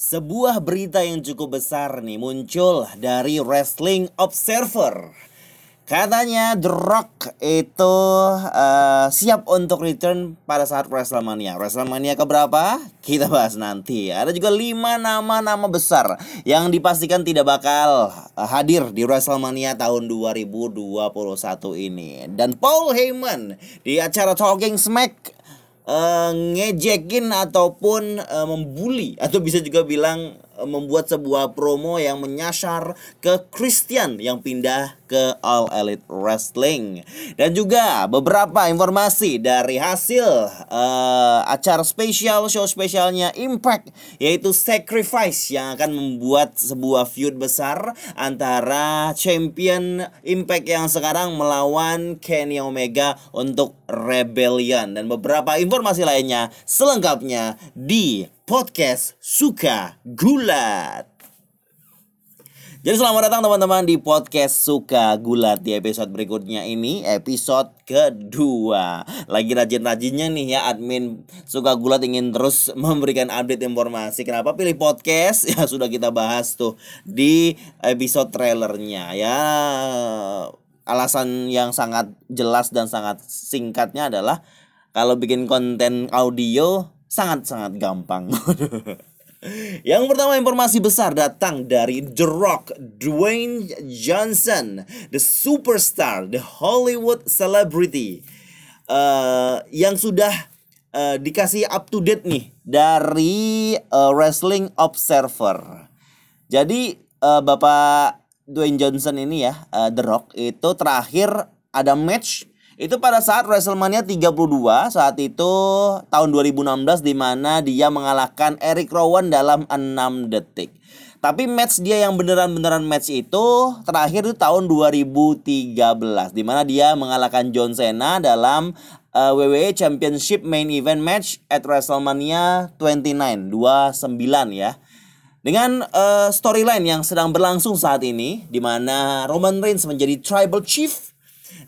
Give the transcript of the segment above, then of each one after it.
Sebuah berita yang cukup besar nih muncul dari Wrestling Observer. Katanya The Rock itu uh, siap untuk return pada saat WrestleMania. WrestleMania keberapa? Kita bahas nanti. Ada juga lima nama-nama besar yang dipastikan tidak bakal uh, hadir di WrestleMania tahun 2021 ini. Dan Paul Heyman di acara Talking Smack uh, ngejekin ataupun uh, membuli atau bisa juga bilang membuat sebuah promo yang menyasar ke Christian yang pindah ke All Elite Wrestling. Dan juga beberapa informasi dari hasil uh, acara spesial show spesialnya Impact yaitu Sacrifice yang akan membuat sebuah feud besar antara champion Impact yang sekarang melawan Kenny Omega untuk Rebellion. Dan beberapa informasi lainnya selengkapnya di podcast Suka Gulat. Jadi selamat datang teman-teman di podcast Suka Gulat di episode berikutnya ini episode kedua Lagi rajin-rajinnya nih ya admin Suka Gulat ingin terus memberikan update informasi Kenapa pilih podcast? Ya sudah kita bahas tuh di episode trailernya ya Alasan yang sangat jelas dan sangat singkatnya adalah Kalau bikin konten audio sangat-sangat gampang Yang pertama informasi besar datang dari The Rock, Dwayne Johnson, the superstar, the Hollywood celebrity, uh, yang sudah uh, dikasih up to date nih dari uh, Wrestling Observer. Jadi uh, Bapak Dwayne Johnson ini ya, uh, The Rock itu terakhir ada match itu pada saat WrestleMania 32 saat itu tahun 2016 di mana dia mengalahkan Eric Rowan dalam 6 detik. Tapi match dia yang beneran-beneran match itu terakhir itu tahun 2013 di mana dia mengalahkan John Cena dalam uh, WWE Championship Main Event Match at WrestleMania 29 29 ya. Dengan uh, storyline yang sedang berlangsung saat ini di mana Roman Reigns menjadi Tribal Chief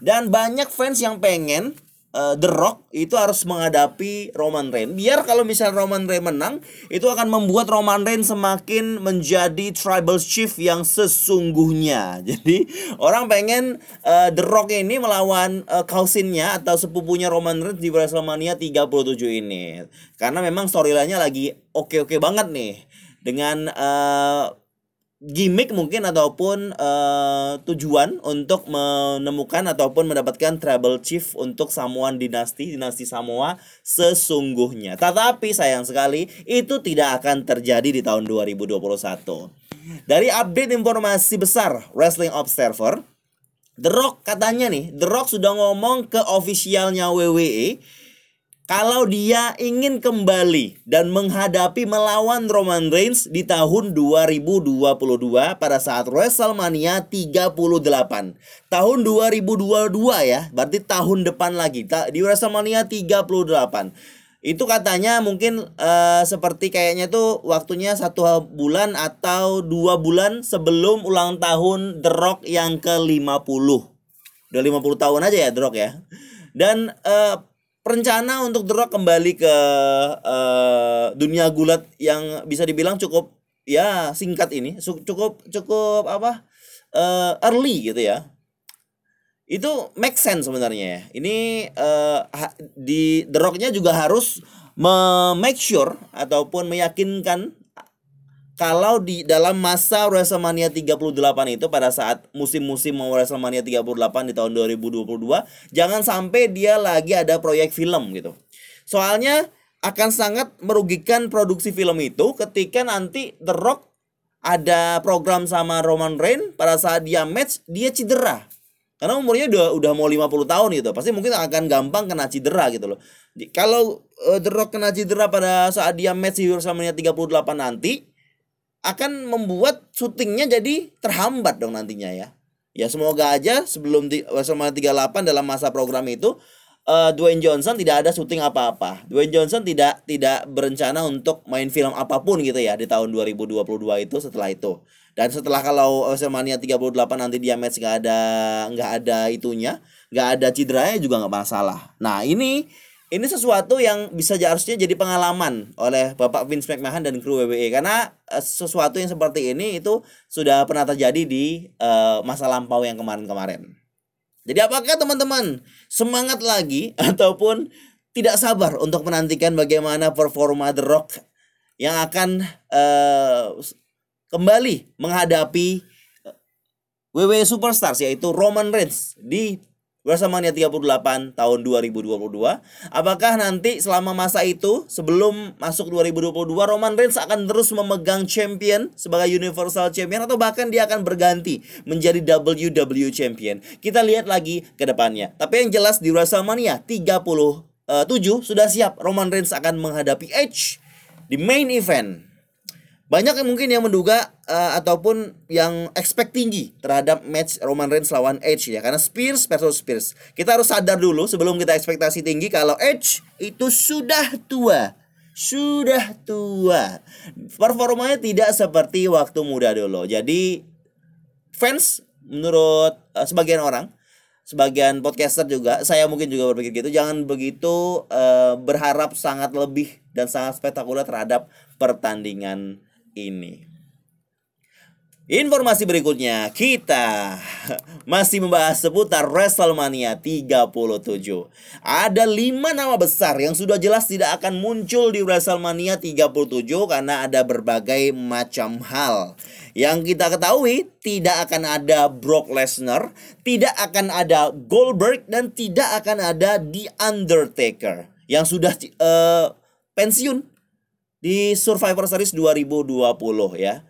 dan banyak fans yang pengen uh, The Rock itu harus menghadapi Roman Reigns. Biar kalau misalnya Roman Reigns menang, itu akan membuat Roman Reigns semakin menjadi tribal chief yang sesungguhnya. Jadi orang pengen uh, The Rock ini melawan uh, cousinnya atau sepupunya Roman Reigns di WrestleMania 37 ini. Karena memang storyline-nya lagi oke-oke banget nih dengan gimmick mungkin ataupun uh, tujuan untuk menemukan ataupun mendapatkan Tribal Chief untuk Samoan dinasti dinasti Samoa sesungguhnya. Tetapi sayang sekali itu tidak akan terjadi di tahun 2021. Dari update informasi besar Wrestling Observer, The Rock katanya nih, The Rock sudah ngomong ke officialnya WWE kalau dia ingin kembali dan menghadapi melawan Roman Reigns di tahun 2022 pada saat WrestleMania 38. Tahun 2022 ya, berarti tahun depan lagi di WrestleMania 38. Itu katanya mungkin uh, seperti kayaknya tuh waktunya satu bulan atau dua bulan sebelum ulang tahun The Rock yang ke-50. Udah 50 tahun aja ya The Rock ya. Dan uh, rencana untuk The kembali ke uh, dunia gulat yang bisa dibilang cukup ya singkat ini. Cukup cukup apa uh, early gitu ya. Itu make sense sebenarnya ya. Ini uh, di The juga harus make sure ataupun meyakinkan kalau di dalam masa WrestleMania 38 itu pada saat musim-musim mau WrestleMania 38 di tahun 2022 jangan sampai dia lagi ada proyek film gitu. Soalnya akan sangat merugikan produksi film itu ketika nanti The Rock ada program sama Roman Reigns pada saat dia match dia cedera. Karena umurnya udah udah mau 50 tahun gitu. Pasti mungkin akan gampang kena cedera gitu loh. Kalau uh, The Rock kena cedera pada saat dia match di WrestleMania 38 nanti, akan membuat syutingnya jadi terhambat dong nantinya ya. Ya semoga aja sebelum di WrestleMania 38 dalam masa program itu uh, Dwayne Johnson tidak ada syuting apa-apa. Dwayne Johnson tidak tidak berencana untuk main film apa pun gitu ya di tahun 2022 itu setelah itu. Dan setelah kalau WrestleMania 38 nanti dia match nggak ada nggak ada itunya, nggak ada cederanya juga nggak masalah. Nah ini ini sesuatu yang bisa harusnya jadi pengalaman oleh Bapak Vince McMahon dan kru WWE karena uh, sesuatu yang seperti ini itu sudah pernah terjadi di uh, masa lampau yang kemarin-kemarin. Jadi apakah teman-teman semangat lagi ataupun tidak sabar untuk menantikan bagaimana performa The Rock yang akan uh, kembali menghadapi WWE Superstars yaitu Roman Reigns di WrestleMania 38 tahun 2022. Apakah nanti selama masa itu sebelum masuk 2022 Roman Reigns akan terus memegang champion sebagai Universal Champion atau bahkan dia akan berganti menjadi WWE Champion? Kita lihat lagi ke depannya. Tapi yang jelas di WrestleMania 37 sudah siap Roman Reigns akan menghadapi Edge di main event banyak yang mungkin yang menduga uh, ataupun yang expect tinggi terhadap match Roman Reigns lawan Edge ya karena Spears versus Spears. Kita harus sadar dulu sebelum kita ekspektasi tinggi kalau Edge itu sudah tua. Sudah tua. Performanya tidak seperti waktu muda dulu. Jadi fans menurut uh, sebagian orang sebagian podcaster juga saya mungkin juga berpikir gitu jangan begitu uh, berharap sangat lebih dan sangat spektakuler terhadap pertandingan ini. Informasi berikutnya, kita masih membahas seputar WrestleMania 37. Ada 5 nama besar yang sudah jelas tidak akan muncul di WrestleMania 37 karena ada berbagai macam hal. Yang kita ketahui, tidak akan ada Brock Lesnar, tidak akan ada Goldberg, dan tidak akan ada The Undertaker yang sudah uh, pensiun di Survivor Series 2020 ya.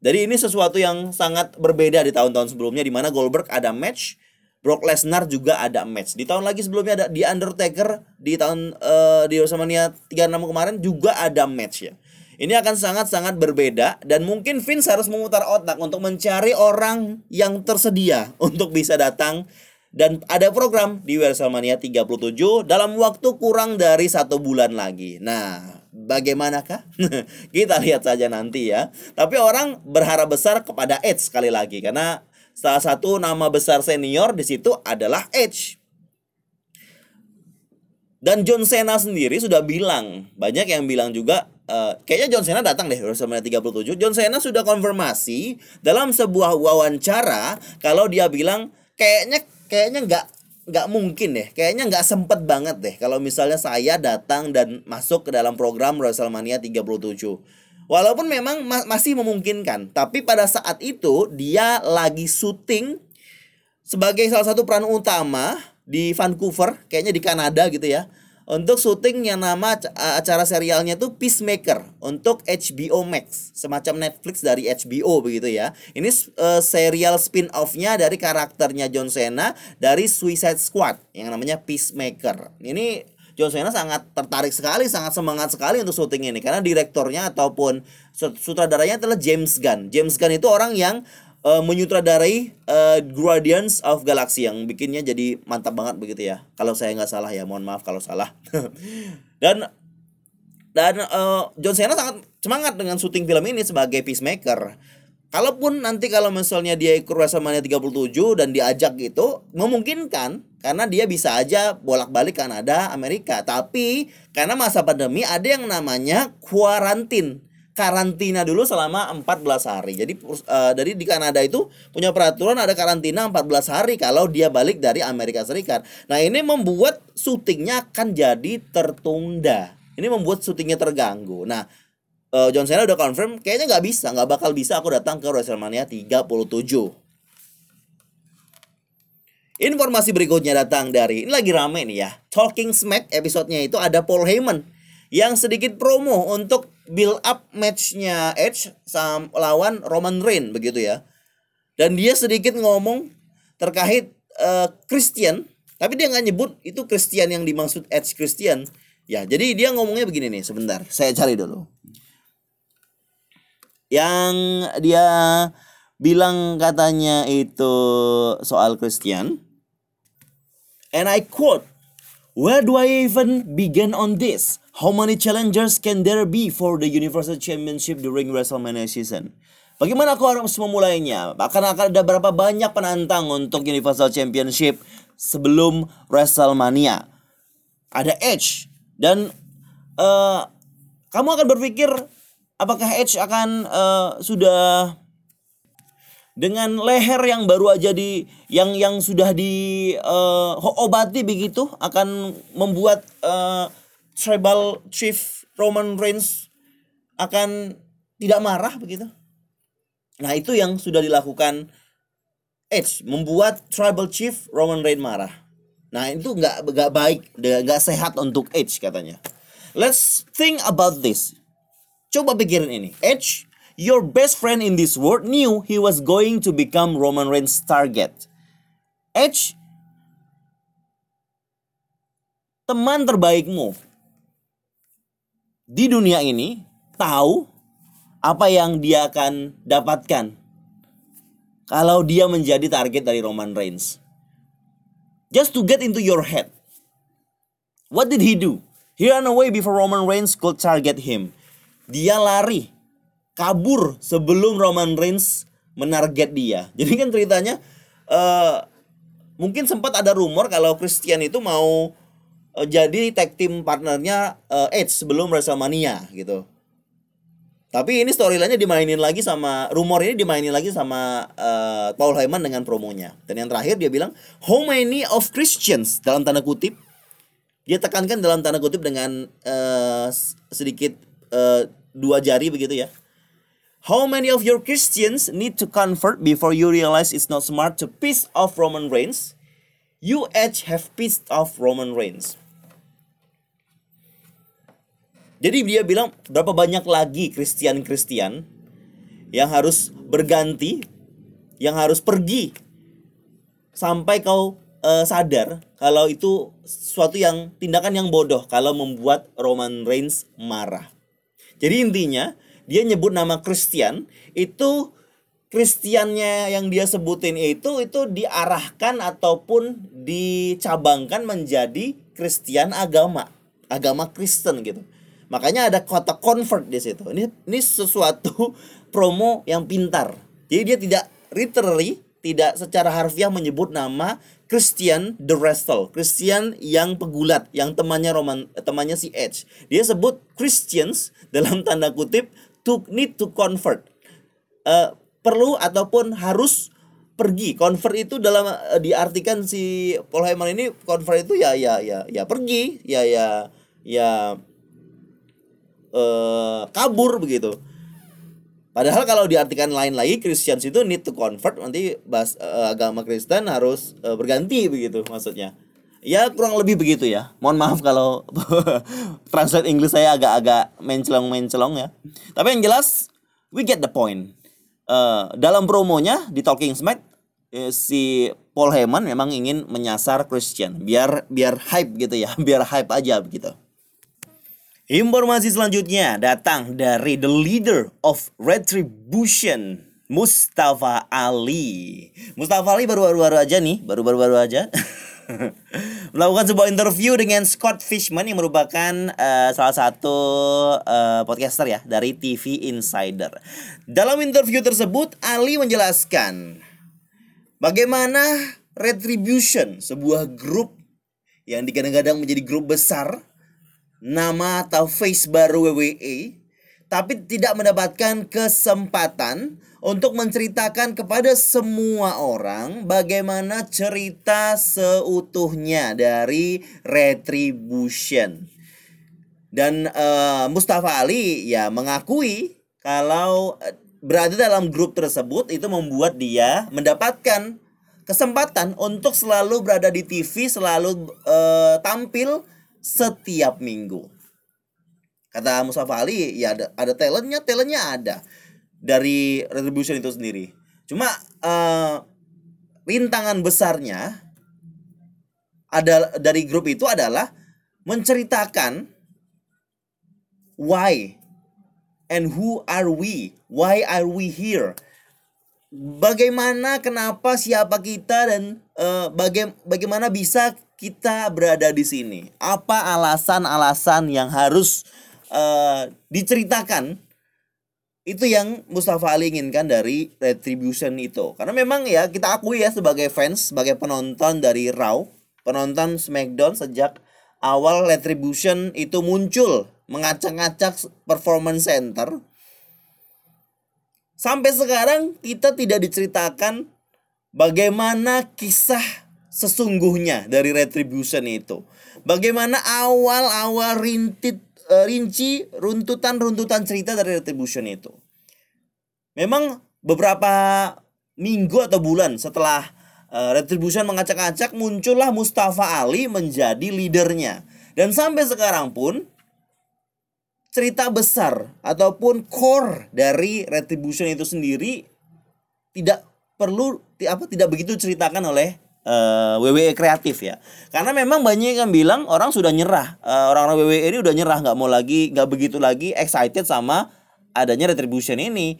Jadi ini sesuatu yang sangat berbeda di tahun-tahun sebelumnya di mana Goldberg ada match, Brock Lesnar juga ada match. Di tahun lagi sebelumnya ada di Undertaker di tahun uh, di WrestleMania 36 kemarin juga ada match ya. Ini akan sangat-sangat berbeda dan mungkin Vince harus memutar otak untuk mencari orang yang tersedia untuk bisa datang dan ada program di WrestleMania 37 dalam waktu kurang dari satu bulan lagi. Nah, bagaimanakah? Kita lihat saja nanti ya. Tapi orang berharap besar kepada Edge sekali lagi karena salah satu nama besar senior di situ adalah Edge. Dan John Cena sendiri sudah bilang, banyak yang bilang juga uh, kayaknya John Cena datang deh WrestleMania 37. John Cena sudah konfirmasi dalam sebuah wawancara kalau dia bilang kayaknya kayaknya nggak nggak mungkin deh. Kayaknya nggak sempet banget deh kalau misalnya saya datang dan masuk ke dalam program WrestleMania 37 walaupun memang ma masih memungkinkan tapi pada saat itu dia lagi syuting sebagai salah satu peran utama di Vancouver kayaknya di Kanada gitu ya untuk syuting yang nama acara serialnya tuh Peacemaker untuk HBO Max, semacam Netflix dari HBO begitu ya. Ini uh, serial spin-off-nya dari karakternya John Cena dari Suicide Squad yang namanya Peacemaker. Ini John Cena sangat tertarik sekali, sangat semangat sekali untuk syuting ini karena direktornya ataupun sutradaranya adalah James Gunn. James Gunn itu orang yang uh, menyutradarai uh, Guardians of Galaxy yang bikinnya jadi mantap banget begitu ya. Kalau saya nggak salah ya, mohon maaf kalau salah. dan dan uh, John Cena sangat semangat dengan syuting film ini sebagai peacemaker. Kalaupun nanti kalau misalnya dia ikut WrestleMania 37 dan diajak gitu, memungkinkan karena dia bisa aja bolak-balik Kanada, Amerika. Tapi karena masa pandemi ada yang namanya kuarantin karantina dulu selama 14 hari. Jadi uh, dari di Kanada itu punya peraturan ada karantina 14 hari kalau dia balik dari Amerika Serikat. Nah, ini membuat syutingnya akan jadi tertunda. Ini membuat syutingnya terganggu. Nah, uh, John Cena udah confirm kayaknya nggak bisa, nggak bakal bisa aku datang ke WrestleMania 37. Informasi berikutnya datang dari ini lagi rame nih ya. Talking Smack episodenya itu ada Paul Heyman yang sedikit promo untuk build up matchnya Edge sama lawan Roman Reigns begitu ya. Dan dia sedikit ngomong terkait uh, Christian, tapi dia nggak nyebut itu Christian yang dimaksud Edge Christian. Ya, jadi dia ngomongnya begini nih, sebentar. Saya cari dulu. Yang dia bilang katanya itu soal Christian. And I quote, Where do I even begin on this? How many challengers can there be for the Universal Championship during WrestleMania season? Bagaimana aku harus memulainya? Akan akan ada berapa banyak penantang untuk Universal Championship sebelum WrestleMania? Ada Edge, Dan uh, kamu akan berpikir apakah Edge akan uh, sudah dengan leher yang baru aja di yang yang sudah di uh, obati begitu akan membuat uh, tribal chief Roman Reigns akan tidak marah begitu. Nah, itu yang sudah dilakukan Edge membuat tribal chief Roman Reigns marah. Nah, itu nggak nggak baik, nggak sehat untuk Edge katanya. Let's think about this. Coba pikirin ini. Edge Your best friend in this world knew he was going to become Roman Reigns' target. Edge, teman terbaikmu di dunia ini tahu apa yang dia akan dapatkan kalau dia menjadi target dari Roman Reigns. Just to get into your head. What did he do? He ran away before Roman Reigns could target him. Dia lari kabur sebelum Roman Reigns menarget dia. Jadi kan ceritanya uh, mungkin sempat ada rumor kalau Christian itu mau uh, jadi tag team partnernya uh, Edge sebelum WrestleMania gitu. Tapi ini storyline-nya dimainin lagi sama rumor ini dimainin lagi sama uh, Paul Heyman dengan promonya. Dan yang terakhir dia bilang how many of Christians dalam tanda kutip dia tekankan dalam tanda kutip dengan uh, sedikit uh, dua jari begitu ya How many of your Christians need to convert before you realize it's not smart to piss off Roman Reigns? You Edge have pissed off Roman Reigns. Jadi dia bilang berapa banyak lagi Kristen-Kristen yang harus berganti, yang harus pergi sampai kau uh, sadar kalau itu suatu yang tindakan yang bodoh kalau membuat Roman Reigns marah. Jadi intinya dia nyebut nama Christian itu Kristiannya yang dia sebutin itu itu diarahkan ataupun dicabangkan menjadi Kristen agama, agama Kristen gitu. Makanya ada kota convert di situ. Ini ini sesuatu promo yang pintar. Jadi dia tidak literally, tidak secara harfiah menyebut nama Christian the Wrestle, Christian yang pegulat, yang temannya Roman, temannya si Edge. Dia sebut Christians dalam tanda kutip to need to convert uh, perlu ataupun harus pergi convert itu dalam uh, diartikan si Paul Heyman ini convert itu ya ya ya ya pergi ya ya ya uh, kabur begitu Padahal kalau diartikan lain lagi Christians itu need to convert nanti bahas uh, agama Kristen harus uh, berganti begitu maksudnya. Ya kurang lebih begitu ya. Mohon maaf kalau translate Inggris saya agak-agak mencelong-mencelong ya. Tapi yang jelas we get the point. Uh, dalam promonya di Talking Smack si Paul Heyman memang ingin menyasar Christian biar biar hype gitu ya, biar hype aja begitu. Informasi selanjutnya datang dari the leader of Retribution, Mustafa Ali. Mustafa Ali baru-baru aja nih, baru-baru aja. melakukan sebuah interview dengan Scott Fishman yang merupakan uh, salah satu uh, podcaster ya dari TV Insider. Dalam interview tersebut Ali menjelaskan bagaimana Retribution, sebuah grup yang digadang-gadang menjadi grup besar, nama atau face baru WWE, tapi tidak mendapatkan kesempatan untuk menceritakan kepada semua orang bagaimana cerita seutuhnya dari Retribution. Dan uh, Mustafa Ali ya mengakui kalau eh, berada dalam grup tersebut itu membuat dia mendapatkan kesempatan untuk selalu berada di TV, selalu uh, tampil setiap minggu. Kata Mustafa Ali, ya ada, ada talentnya, talentnya ada dari retribution itu sendiri. Cuma uh, rintangan besarnya ada dari grup itu adalah menceritakan why and who are we? Why are we here? Bagaimana, kenapa, siapa kita dan uh, baga bagaimana bisa kita berada di sini? Apa alasan-alasan yang harus uh, diceritakan itu yang Mustafa Ali inginkan dari Retribution itu karena memang ya kita akui ya sebagai fans sebagai penonton dari Raw penonton SmackDown sejak awal Retribution itu muncul mengacak-ngacak performance center sampai sekarang kita tidak diceritakan bagaimana kisah sesungguhnya dari Retribution itu. Bagaimana awal-awal rintit uh, rinci runtutan-runtutan cerita dari Retribution itu. Memang beberapa minggu atau bulan setelah uh, Retribution mengacak-acak muncullah Mustafa Ali menjadi leadernya. Dan sampai sekarang pun cerita besar ataupun core dari Retribution itu sendiri tidak perlu apa tidak begitu ceritakan oleh uh, WWE kreatif ya. Karena memang banyak yang bilang orang sudah nyerah. Uh, orang-orang WWE ini udah nyerah nggak mau lagi nggak begitu lagi excited sama adanya retribution ini.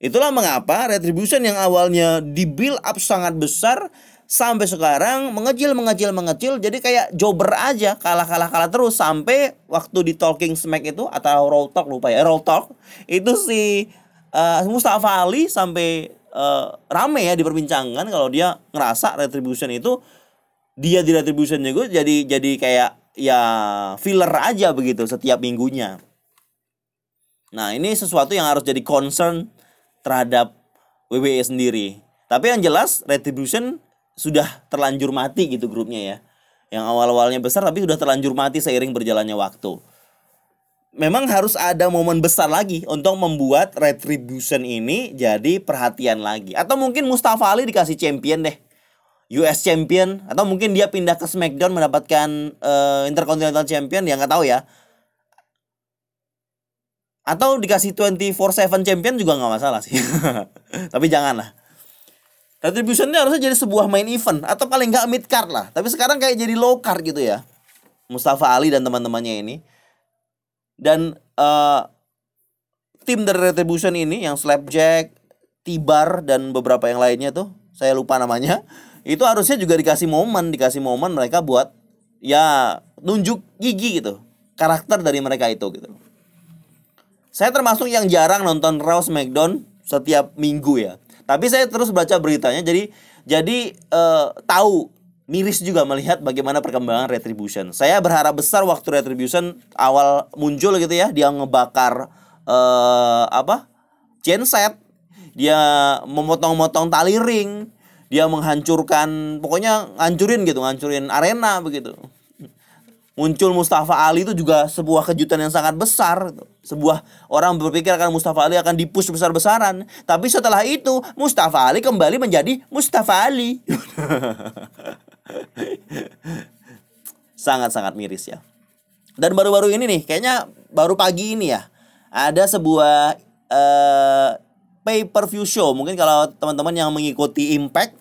Itulah mengapa retribution yang awalnya di build up sangat besar sampai sekarang mengecil mengecil mengecil jadi kayak jobber aja kalah kalah kalah terus sampai waktu di Talking Smack itu atau Raw Talk lupa ya Raw Talk itu si uh, Mustafa Ali sampai uh, rame ya diperbincangkan kalau dia ngerasa Retribution itu dia di Retribution juga jadi jadi kayak ya filler aja begitu setiap minggunya nah ini sesuatu yang harus jadi concern terhadap WWE sendiri tapi yang jelas Retribution sudah terlanjur mati gitu grupnya ya. Yang awal-awalnya besar tapi sudah terlanjur mati seiring berjalannya waktu. Memang harus ada momen besar lagi untuk membuat Retribution ini jadi perhatian lagi. Atau mungkin Mustafa Ali dikasih champion deh. US Champion atau mungkin dia pindah ke SmackDown mendapatkan uh, Intercontinental Champion ya nggak tahu ya atau dikasih 24/7 champion juga nggak masalah sih tapi janganlah Retribution ini harusnya jadi sebuah main event atau paling nggak mid card lah. Tapi sekarang kayak jadi low card gitu ya. Mustafa Ali dan teman-temannya ini. Dan uh, tim dari Retribution ini yang Slapjack, Tibar dan beberapa yang lainnya tuh, saya lupa namanya. Itu harusnya juga dikasih momen, dikasih momen mereka buat ya nunjuk gigi gitu. Karakter dari mereka itu gitu. Saya termasuk yang jarang nonton Raw SmackDown setiap minggu ya tapi saya terus baca beritanya jadi jadi uh, tahu miris juga melihat bagaimana perkembangan Retribution. Saya berharap besar waktu Retribution awal muncul gitu ya, dia ngebakar uh, apa? genset, dia memotong-motong tali ring, dia menghancurkan pokoknya ngancurin gitu, ngancurin arena begitu muncul Mustafa Ali itu juga sebuah kejutan yang sangat besar. Sebuah orang berpikir akan Mustafa Ali akan dipush besar-besaran. Tapi setelah itu Mustafa Ali kembali menjadi Mustafa Ali. Sangat-sangat miris ya. Dan baru-baru ini nih, kayaknya baru pagi ini ya, ada sebuah uh, pay per view show. Mungkin kalau teman-teman yang mengikuti Impact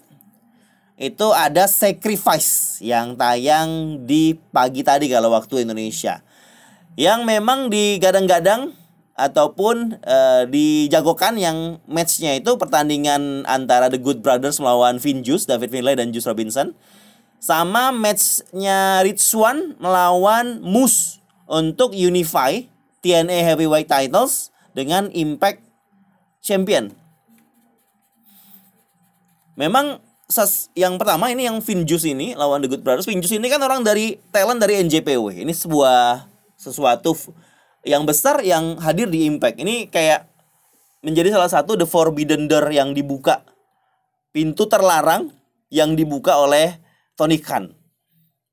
itu ada Sacrifice yang tayang di pagi tadi kalau waktu Indonesia. Yang memang digadang-gadang ataupun uh, dijagokan yang matchnya itu pertandingan antara The Good Brothers melawan Finn Juice, David Finlay dan Juice Robinson. Sama matchnya Rich Swan melawan Moose untuk unify TNA Heavyweight Titles dengan Impact Champion. Memang Sas, yang pertama ini yang Vinjus ini lawan The Good Brothers. Vinjus ini kan orang dari talent dari NJPW. Ini sebuah sesuatu yang besar yang hadir di Impact. Ini kayak menjadi salah satu The Forbidden Door yang dibuka. Pintu terlarang yang dibuka oleh Tony Khan.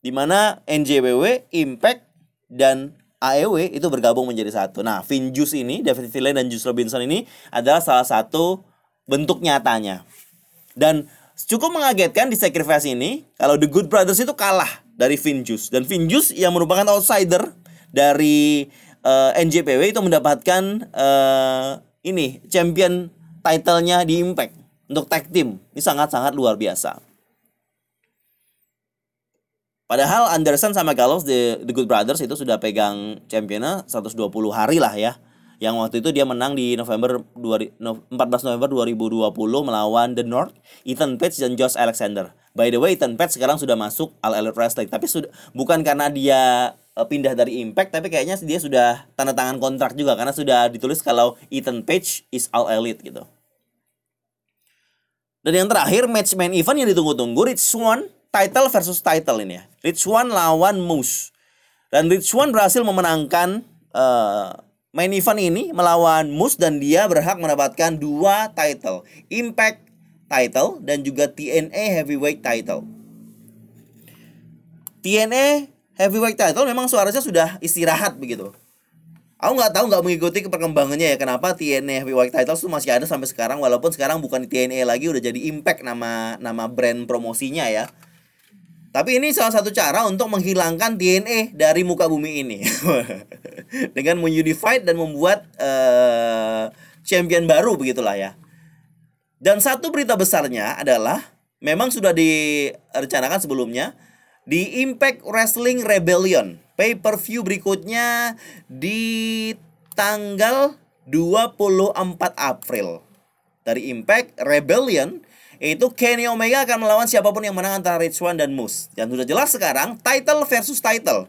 Di mana NJPW, Impact, dan AEW itu bergabung menjadi satu. Nah, Vinjus ini, David Finlay dan Juice Robinson ini adalah salah satu bentuk nyatanya. Dan Cukup mengagetkan di sacrifice ini kalau The Good Brothers itu kalah dari Vinjus dan Vinjus yang merupakan outsider dari uh, eh, NJPW itu mendapatkan uh, ini champion titlenya di Impact untuk tag team. Ini sangat-sangat luar biasa. Padahal Anderson sama Gallows The, The Good Brothers itu sudah pegang championnya 120 hari lah ya yang waktu itu dia menang di November 14 November 2020 melawan The North, Ethan Page dan Josh Alexander. By the way, Ethan Page sekarang sudah masuk All Elite Wrestling, tapi sudah bukan karena dia uh, pindah dari Impact, tapi kayaknya dia sudah tanda tangan kontrak juga karena sudah ditulis kalau Ethan Page is All Elite gitu. Dan yang terakhir match main event yang ditunggu-tunggu Rich Swan title versus title ini ya. Rich Swan lawan Moose. Dan Rich Swan berhasil memenangkan uh, main event ini melawan Moose dan dia berhak mendapatkan dua title, Impact title dan juga TNA Heavyweight title. TNA Heavyweight title memang suaranya sudah istirahat begitu. Aku nggak tahu nggak mengikuti perkembangannya ya kenapa TNA Heavyweight Titles itu masih ada sampai sekarang walaupun sekarang bukan TNA lagi udah jadi Impact nama nama brand promosinya ya. Tapi ini salah satu cara untuk menghilangkan TNA dari muka bumi ini dengan menunified dan membuat uh, champion baru begitulah ya. Dan satu berita besarnya adalah memang sudah direncanakan sebelumnya di Impact Wrestling Rebellion pay per view berikutnya di tanggal 24 April dari Impact Rebellion itu Kenny Omega akan melawan siapa pun yang menang antara Rich Swann dan Moose. Dan sudah jelas sekarang title versus title.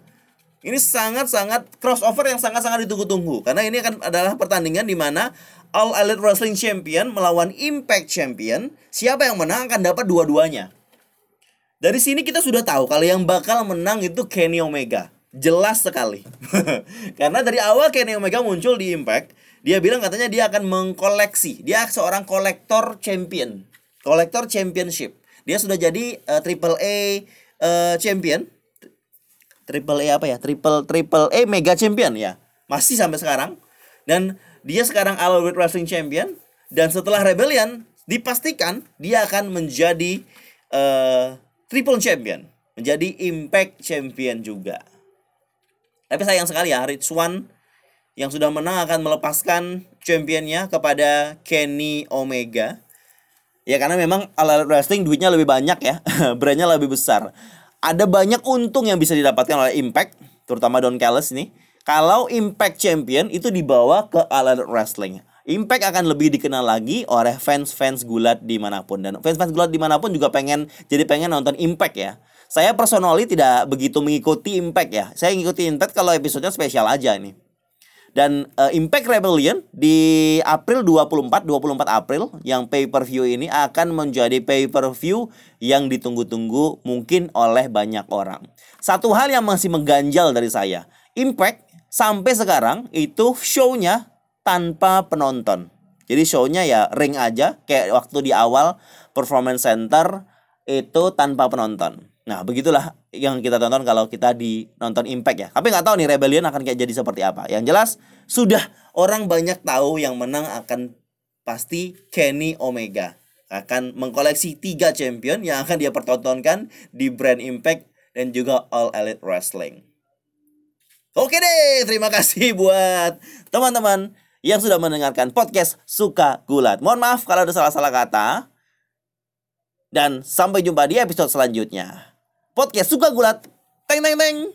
Ini sangat-sangat crossover yang sangat-sangat ditunggu-tunggu karena ini akan adalah pertandingan di mana All Elite Wrestling Champion melawan Impact Champion. Siapa yang menang akan dapat dua-duanya. Dari sini kita sudah tahu kalau yang bakal menang itu Kenny Omega. Jelas sekali. Karena dari awal Kenny Omega muncul di Impact, dia bilang katanya dia akan mengkoleksi. Dia seorang kolektor champion. Kolektor championship. Dia sudah jadi uh, triple A uh, champion. Triple A apa ya? Triple triple A mega champion ya. Masih sampai sekarang. Dan dia sekarang All Wrestling Champion dan setelah Rebellion dipastikan dia akan menjadi uh, triple champion, menjadi Impact champion juga. Tapi sayang sekali ya, Rich Swan yang sudah menang akan melepaskan championnya kepada Kenny Omega. Ya karena memang ala wrestling duitnya lebih banyak ya, brandnya lebih besar. Ada banyak untung yang bisa didapatkan oleh Impact, terutama Don Callis nih. Kalau Impact Champion itu dibawa ke All Wrestling. Impact akan lebih dikenal lagi oleh fans-fans gulat di mana pun dan fans-fans gulat di mana pun juga pengen jadi pengen nonton Impact ya. Saya personally tidak begitu mengikuti Impact ya. Saya ngikuti Impact kalau episodenya spesial aja ini. Dan uh, Impact Rebellion di April 24 24 April yang pay-per-view ini akan menjadi pay-per-view yang ditunggu-tunggu mungkin oleh banyak orang. Satu hal yang masih mengganjal dari saya, Impact sampai sekarang itu show-nya tanpa penonton. Jadi show-nya ya ring aja kayak waktu di awal performance center itu tanpa penonton. Nah begitulah yang kita tonton kalau kita di nonton Impact ya. Tapi nggak tahu nih Rebellion akan kayak jadi seperti apa. Yang jelas sudah orang banyak tahu yang menang akan pasti Kenny Omega akan mengkoleksi tiga champion yang akan dia pertontonkan di brand Impact dan juga All Elite Wrestling. Oke deh, terima kasih buat teman-teman yang sudah mendengarkan podcast Suka Gulat. Mohon maaf kalau ada salah-salah kata. Dan sampai jumpa di episode selanjutnya. Podcast Suka Gulat. Teng teng teng.